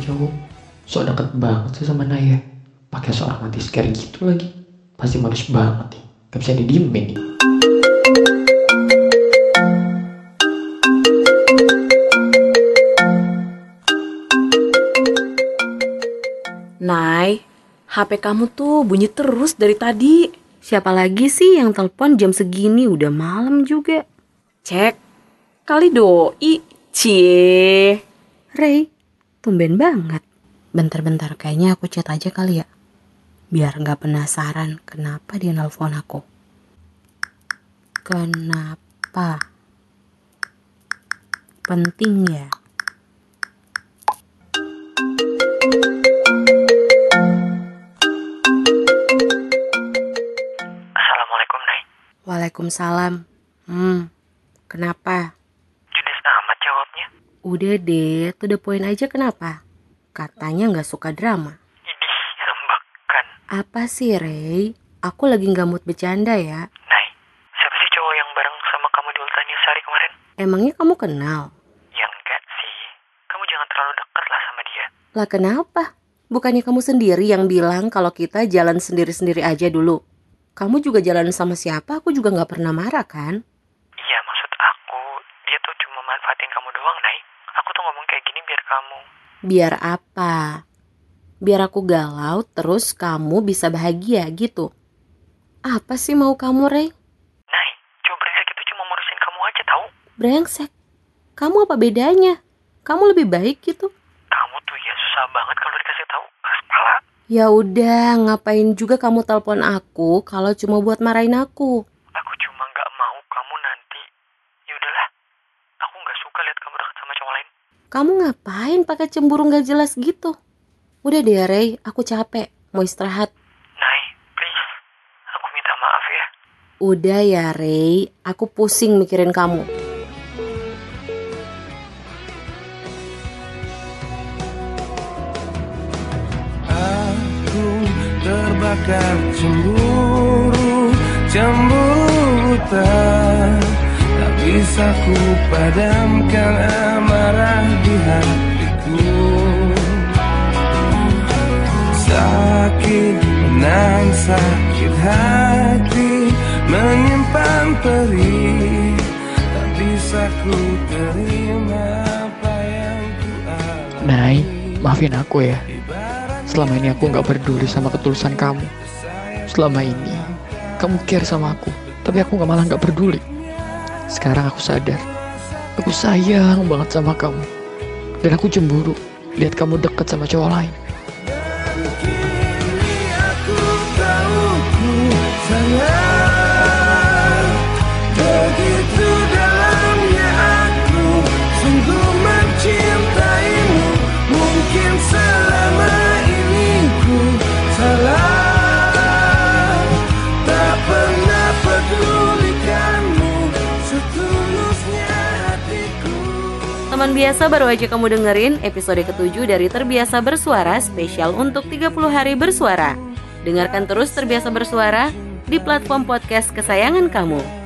cowok so deket banget sih sama Naya pakai seorang anti scare gitu lagi pasti manis banget nih gak bisa didiemin nih Nay, HP kamu tuh bunyi terus dari tadi. Siapa lagi sih yang telepon jam segini udah malam juga? Cek, kali doi. Cie. Ray, tumben banget. Bentar-bentar, kayaknya aku chat aja kali ya. Biar nggak penasaran kenapa dia nelpon aku. Kenapa? Penting ya? Assalamualaikum, Nay. Waalaikumsalam. Hmm, kenapa? Udah deh, to the point aja kenapa? Katanya nggak suka drama. Apa sih, Ray? Aku lagi nggak mood bercanda ya. Nay, siapa sih cowok yang bareng sama kamu di Ultania Sari kemarin? Emangnya kamu kenal? Ya enggak sih. Kamu jangan terlalu dekat lah sama dia. Lah kenapa? Bukannya kamu sendiri yang bilang kalau kita jalan sendiri-sendiri aja dulu? Kamu juga jalan sama siapa, aku juga nggak pernah marah kan? Iya, maksud aku, dia tuh cuma manfaatin kamu doang, Nay. Aku tuh ngomong kayak gini biar kamu... Biar apa? Biar aku galau terus kamu bisa bahagia gitu. Apa sih mau kamu, Ray? Nay, cowok brengsek itu cuma ngurusin kamu aja tahu. Brengsek. Kamu apa bedanya? Kamu lebih baik gitu. Kamu tuh ya susah banget kalau dikasih tahu. Keras kepala. Ya udah, ngapain juga kamu telepon aku kalau cuma buat marahin aku? Aku cuma nggak mau kamu nanti. Ya udahlah. Aku nggak suka lihat kamu dekat sama cowok lain. Kamu ngapain pakai cemburu nggak jelas gitu? Udah deh, Ray, aku capek, mau istirahat. Nay, please. Aku minta maaf ya. Udah ya, Ray, aku pusing mikirin kamu. Aku terbakar cemburu Cemburu tak Tak bisa ku padamkan amarah di hatiku. Sakit menang sakit hati Menyimpan perih. Tak bisa ku terima apa yang ku alami. Nay maafin aku ya. Selama ini aku nggak peduli sama ketulusan kamu. Selama ini kamu care sama aku tapi aku nggak malah nggak peduli sekarang aku sadar. Aku sayang banget sama kamu. Dan aku cemburu lihat kamu deket sama cowok lain. Salah Teman biasa baru aja kamu dengerin episode ketujuh dari Terbiasa Bersuara spesial untuk 30 hari bersuara. Dengarkan terus Terbiasa Bersuara di platform podcast kesayangan kamu.